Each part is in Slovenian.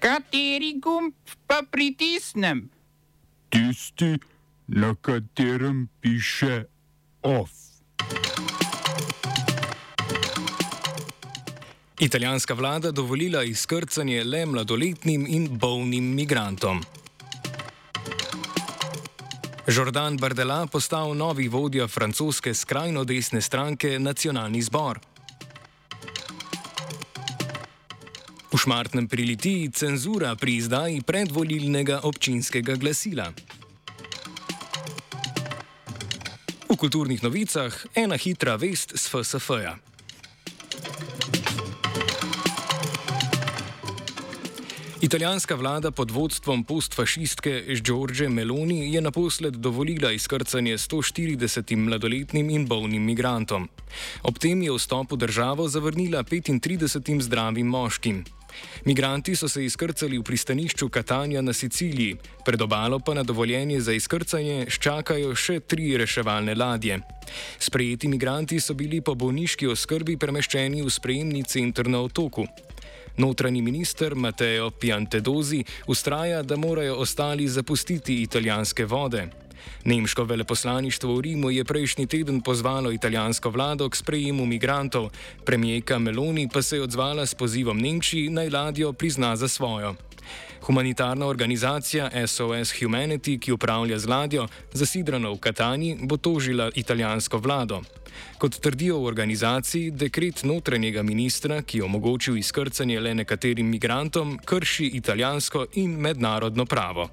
Kateri gumb pa pritisnem? Tisti, na katerem piše OF. Italijanska vlada dovolila izkrcanje le mladoletnim in bolnim migrantom. Jordan Bardella postal novi vodja francoske skrajno desne stranke Nacionalni zbor. Šmartnem pri Litiji cenzura pri izdaji predvolilnega občinskega glasila. V kulturnih novicah ena hitra vest z FSF-ja. Italijanska vlada pod vodstvom postfašistke Giorge Meloni je naposled dovolila izkrcanje 140 mladoletnim in bolnim migrantom. Ob tem je vstop v državo zavrnila 35 zdravim moškim. Migranti so se izkrcali v pristanišču Katanja na Siciliji, pred obalo pa na dovoljenje za izkrcanje ščakajo še tri reševalne ladje. Sprejeti migranti so bili po bolniški oskrbi premeščeni v sprejemni center na otoku. Notranji minister Matteo Piantedosi ustraja, da morajo ostali zapustiti italijanske vode. Nemško veleposlaništvo v Rimu je prejšnji teden pozvalo italijansko vlado k sprejemu migrantov, premijeka Meloni pa se je odzvala s pozivom Nemčiji naj ladjo prizna za svojo. Humanitarna organizacija SOS Humanity, ki upravlja z ladjo, zasidrano v Katani, bo tožila italijansko vlado. Kot trdijo v organizaciji, dekret notranjega ministra, ki je omogočil izkrcanje le nekaterim migrantom, krši italijansko in mednarodno pravo.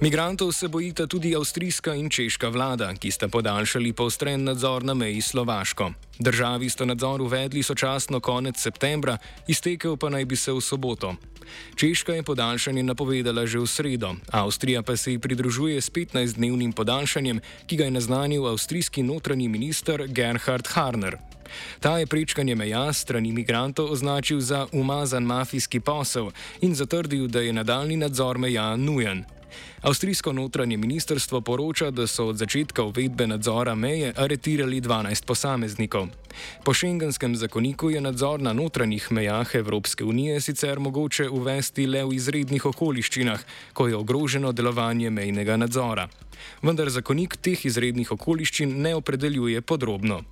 Migrantov se bojita tudi avstrijska in češka vlada, ki sta podaljšali poostren nadzor na meji Slovaško. Državi sta nadzor uvedli sočasno konec septembra, iztekel pa naj bi se v soboto. Češka je podaljšanje napovedala že v sredo, Avstrija pa se ji pridružuje s 15-dnevnim podaljšanjem, ki ga je naznanil avstrijski notranji minister Gerhard Harner. Ta je prečkanje meja strani imigrantov označil za umazan mafijski posel in zatrdil, da je nadaljni nadzor meja nujen. Avstrijsko notranje ministrstvo poroča, da so od začetka uvedbe nadzora meje aretirali 12 posameznikov. Po šengenskem zakoniku je nadzor na notranjih mejah Evropske unije sicer mogoče uvesti le v izrednih okoliščinah, ko je ogroženo delovanje mejnega nadzora. Vendar zakonik teh izrednih okoliščin ne opredeljuje podrobno.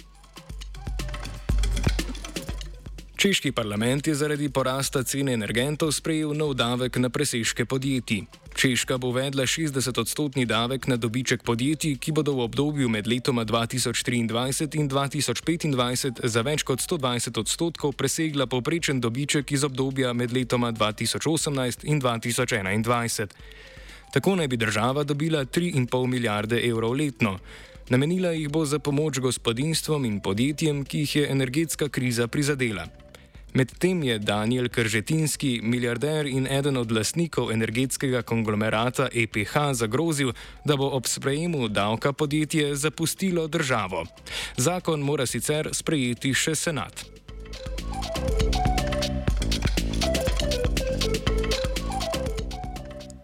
Češki parlament je zaradi porasta cene energentov sprejel nov davek na presežke podjetij. Češka bo uvedla 60-odstotni davek na dobiček podjetij, ki bodo v obdobju med letoma 2023 in 2025 za več kot 120 odstotkov presegla povprečen dobiček iz obdobja med letoma 2018 in 2021. Tako naj bi država dobila 3,5 milijarde evrov letno. Namenila jih bo za pomoč gospodinstvom in podjetjem, ki jih je energetska kriza prizadela. Medtem je Daniel Kržetinski, milijarder in eden od lasnikov energetskega konglomerata EPH, zagrozil, da bo ob sprejemu davka podjetje zapustilo državo. Zakon mora sicer sprejeti še senat.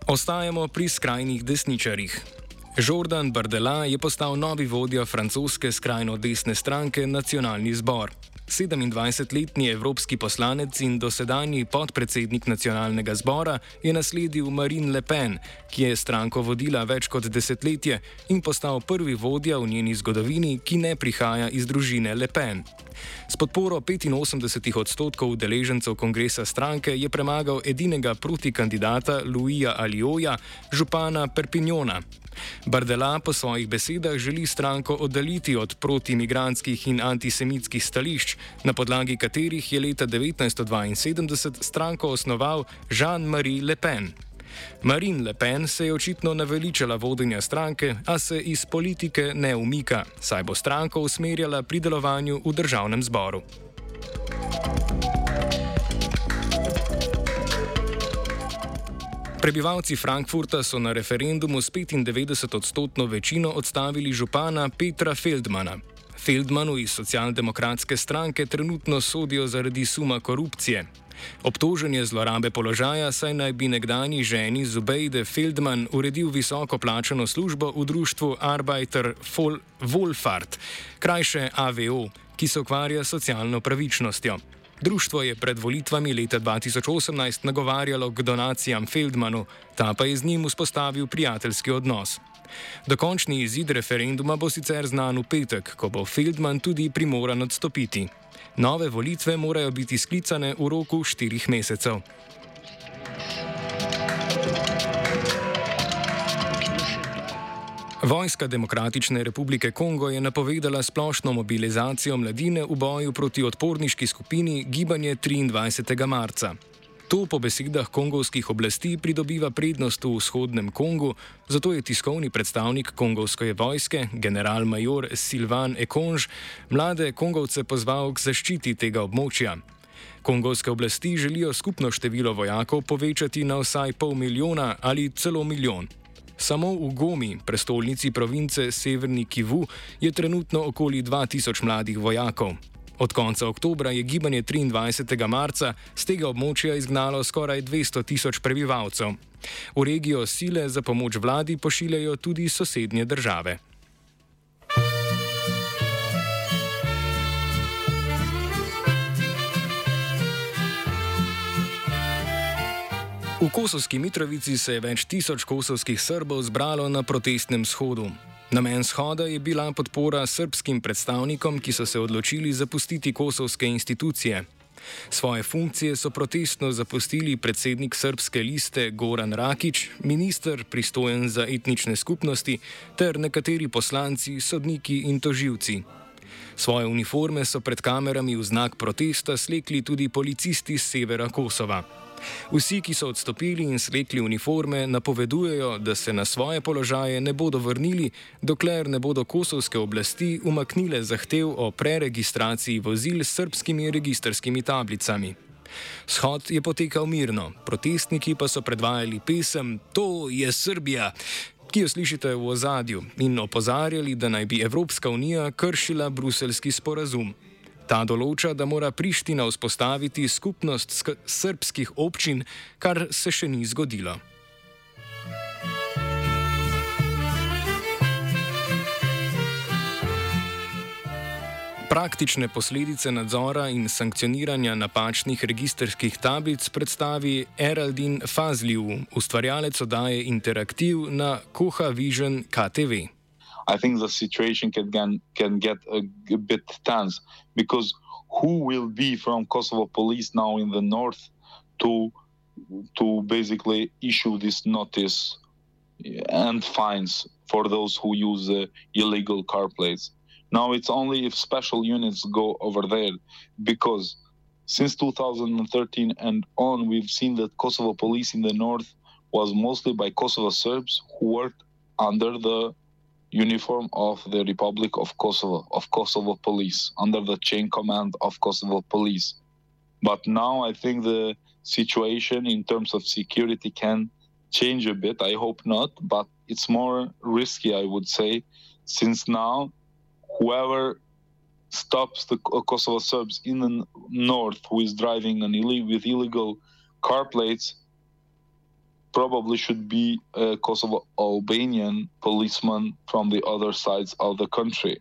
Ostajamo pri skrajnih desničarjih. Jordan Bardella je postal novi vodja francoske skrajno desne stranke Nacionalni zbor. 27-letni evropski poslanec in dosedanji podpredsednik nacionalnega zbora je nasledil Marine Le Pen, ki je stranko vodila več kot desetletje in postal prvi vodja v njeni zgodovini, ki ne prihaja iz družine Le Pen. S podporo 85 odstotkov udeležencev kongresa stranke je premagal edinega protikandidata Louisa Alioja, župana Perpignona. Bardela po svojih besedah želi stranko oddaljiti od protimigranskih in antisemitskih stališč, na podlagi katerih je leta 1972 stranko osnoval Jean-Marie Le Pen. Marine Le Pen se je očitno naveličala vodenja stranke, a se iz politike ne umika, saj bo stranko usmerjala pri delovanju v državnem zboru. Prebivalci Frankfurta so na referendumu s 95-odstotno večino odstavili župana Petra Feldmana. Feldmanu iz socialdemokratske stranke trenutno sodijo zaradi suma korupcije. Obtožen je zlorabe položaja, saj naj bi nekdani ženi Zubejde Feldman uredil visoko plačano službo v društvu Arbeiter Wolfart, krajše AVO, ki se ukvarja s socialno pravičnostjo. Društvo je pred volitvami leta 2018 nagovarjalo k donacijam Feldmanu, ta pa je z njim vzpostavil prijateljski odnos. Dokončni izid referenduma bo sicer znan v petek, ko bo Feldman tudi primoran odstopiti. Nove volitve morajo biti sklicane v roku štirih mesecev. Vojska Demokratične republike Kongo je napovedala splošno mobilizacijo mladine v boju proti odporniški skupini Gibanje 23. marca. To po besedah kongovskih oblasti pridobiva prednost v vzhodnem Kongu, zato je tiskovni predstavnik kongovske vojske, general-major Silvan Ekonž, mlade kongovce pozval k zaščiti tega območja. Kongovske oblasti želijo skupno število vojakov povečati na vsaj pol milijona ali celo milijon. Samo v Gomi, prestolnici province Severni Kivu, je trenutno okoli 2000 mladih vojakov. Od konca oktobra je gibanje 23. marca z tega območja izgnalo skoraj 200 tisoč prebivalcev. V regijo sile za pomoč vladi pošiljajo tudi sosednje države. V Kosovski Mitrovici se je več tisoč kosovskih Srbov zbralo na protestnem shodu. Namen shoda je bila podpora srpskim predstavnikom, ki so se odločili zapustiti kosovske institucije. Svoje funkcije so protestno zapustili predsednik srpske liste Goran Rakič, minister pristojen za etnične skupnosti ter nekateri poslanci, sodniki in toživci. Svoje uniforme so pred kamerami v znak protesta slekli tudi policisti z severa Kosova. Vsi, ki so odstopili in slekli uniforme, napovedujejo, da se na svoje položaje ne bodo vrnili, dokler ne bodo kosovske oblasti umaknile zahtev o preregistraciji vozil s srpskimi registrskimi tablicami. Shod je potekal mirno, protestniki pa so predvajali pesem To je Srbija, ki jo slišite v ozadju, in opozarjali, da naj bi Evropska unija kršila bruselski sporazum. Ta določa, da mora Priština vzpostaviti skupnost srpskih občin, kar se še ni zgodilo. Praktične posledice nadzora in sankcioniranja napačnih registrskih tablic predstavi Eraldin Fazliu, ustvarjalec oddaje Interaktiv na Koha Vision KTV. I think the situation can can, get a, a, bit tense because who will be from Kosovo police now in the north to to basically issue this notice and fines for those who use uh, illegal car plates. Now it's only if special units go over there because since 2013 and on we've seen that Kosovo police in the north was mostly by Kosovo Serbs who worked under the uniform of the Republic of Kosovo, of Kosovo Police, under the chain command of Kosovo Police. But now I think the situation in terms of security can change a bit. I hope not, but it's more risky, I would say, since now whoever stops the uh, Kosovo Serbs in the north who is driving an Ill- with illegal car plates probably should be a Kosovo Albanian policeman from the other sides of the country.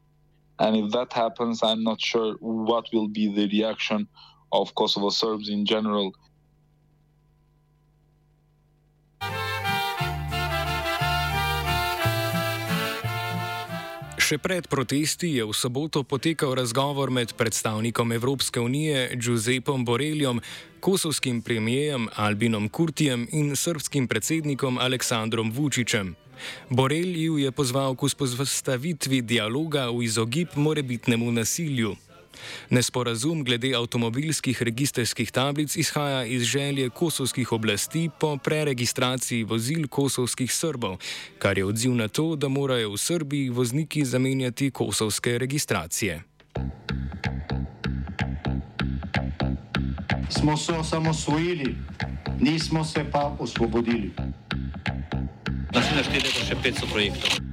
And if that happens, I'm not sure what will be the reaction of Kosovo Serbs in general Še pred protesti je v soboto potekal razgovor med predstavnikom Evropske unije Giuseppom Borelijem, kosovskim premijejem Albinom Kurtijem in srpskim predsednikom Aleksandrom Vučićem. Borelju je pozval k vzpostavitvi dialoga v izogib morebitnemu nasilju. Nesporazum glede avtomobilskih registrskih tablic izhaja iz želje kosovskih oblasti po preregistraciji vozil kosovskih Srbov, kar je odziv na to, da morajo v Srbiji vozniki zamenjati kosovske registracije. Smo se osamosvojili, nismo se pa osvobodili. Naslednje število je še 500 projektov.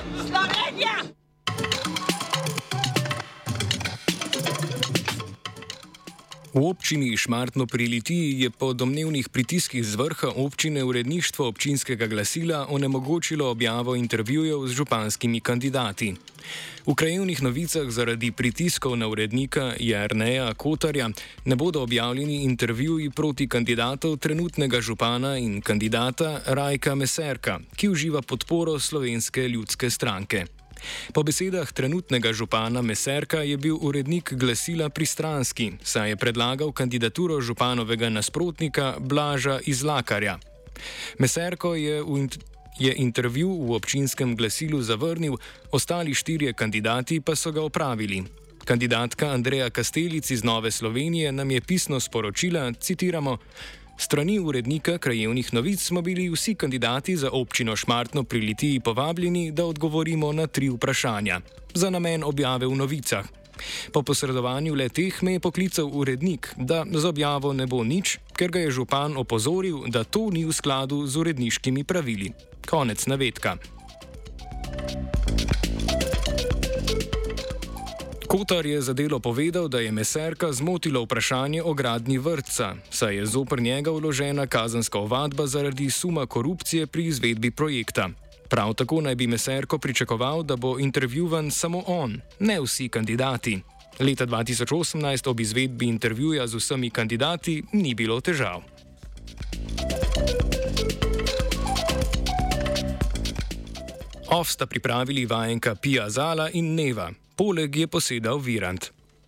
V občini Šmartno pri Litiji je po domnevnih pritiskih z vrha občine uredništvo občinskega glasila onemogočilo objavo intervjujev z županskimi kandidati. V krajevnih novicah zaradi pritiskov na urednika Jarneja Kotarja ne bodo objavljeni intervjuji proti kandidatov trenutnega župana in kandidata Rajka Meserka, ki uživa podporo slovenske ljudske stranke. Po besedah trenutnega župana Meserka je bil urednik glasila pristranski, saj je predlagal kandidaturo županovega nasprotnika Blaža Izlakarja. Meserko je v je intervju v občinskem glasilu zavrnil, ostali štirje kandidati pa so ga opravili. Kandidatka Andreja Kastelic iz Nove Slovenije nam je pisno sporočila, citiramo, Strani urednika krajevnih novic smo bili vsi kandidati za občino Šmartno pri Litiji povabljeni, da odgovorimo na tri vprašanja za namen objave v novicah. Po posredovanju le teh me je poklical urednik, da z objavo ne bo nič, ker ga je župan opozoril, da to ni v skladu z uredniškimi pravili. Konec navedka. Kotar je za delo povedal, da je Meserka zmotilo vprašanje o gradni vrtca, saj je zopr njega vložena kazanska ovadba zaradi suma korupcije pri izvedbi projekta. Prav tako naj bi Meserko pričakoval, da bo intervjuvan samo on, ne vsi kandidati. Leta 2018 ob izvedbi intervjuja z vsemi kandidati ni bilo težav. Off sta pripravili vajenka Pia Zala in Neva, poleg je posedal Virant.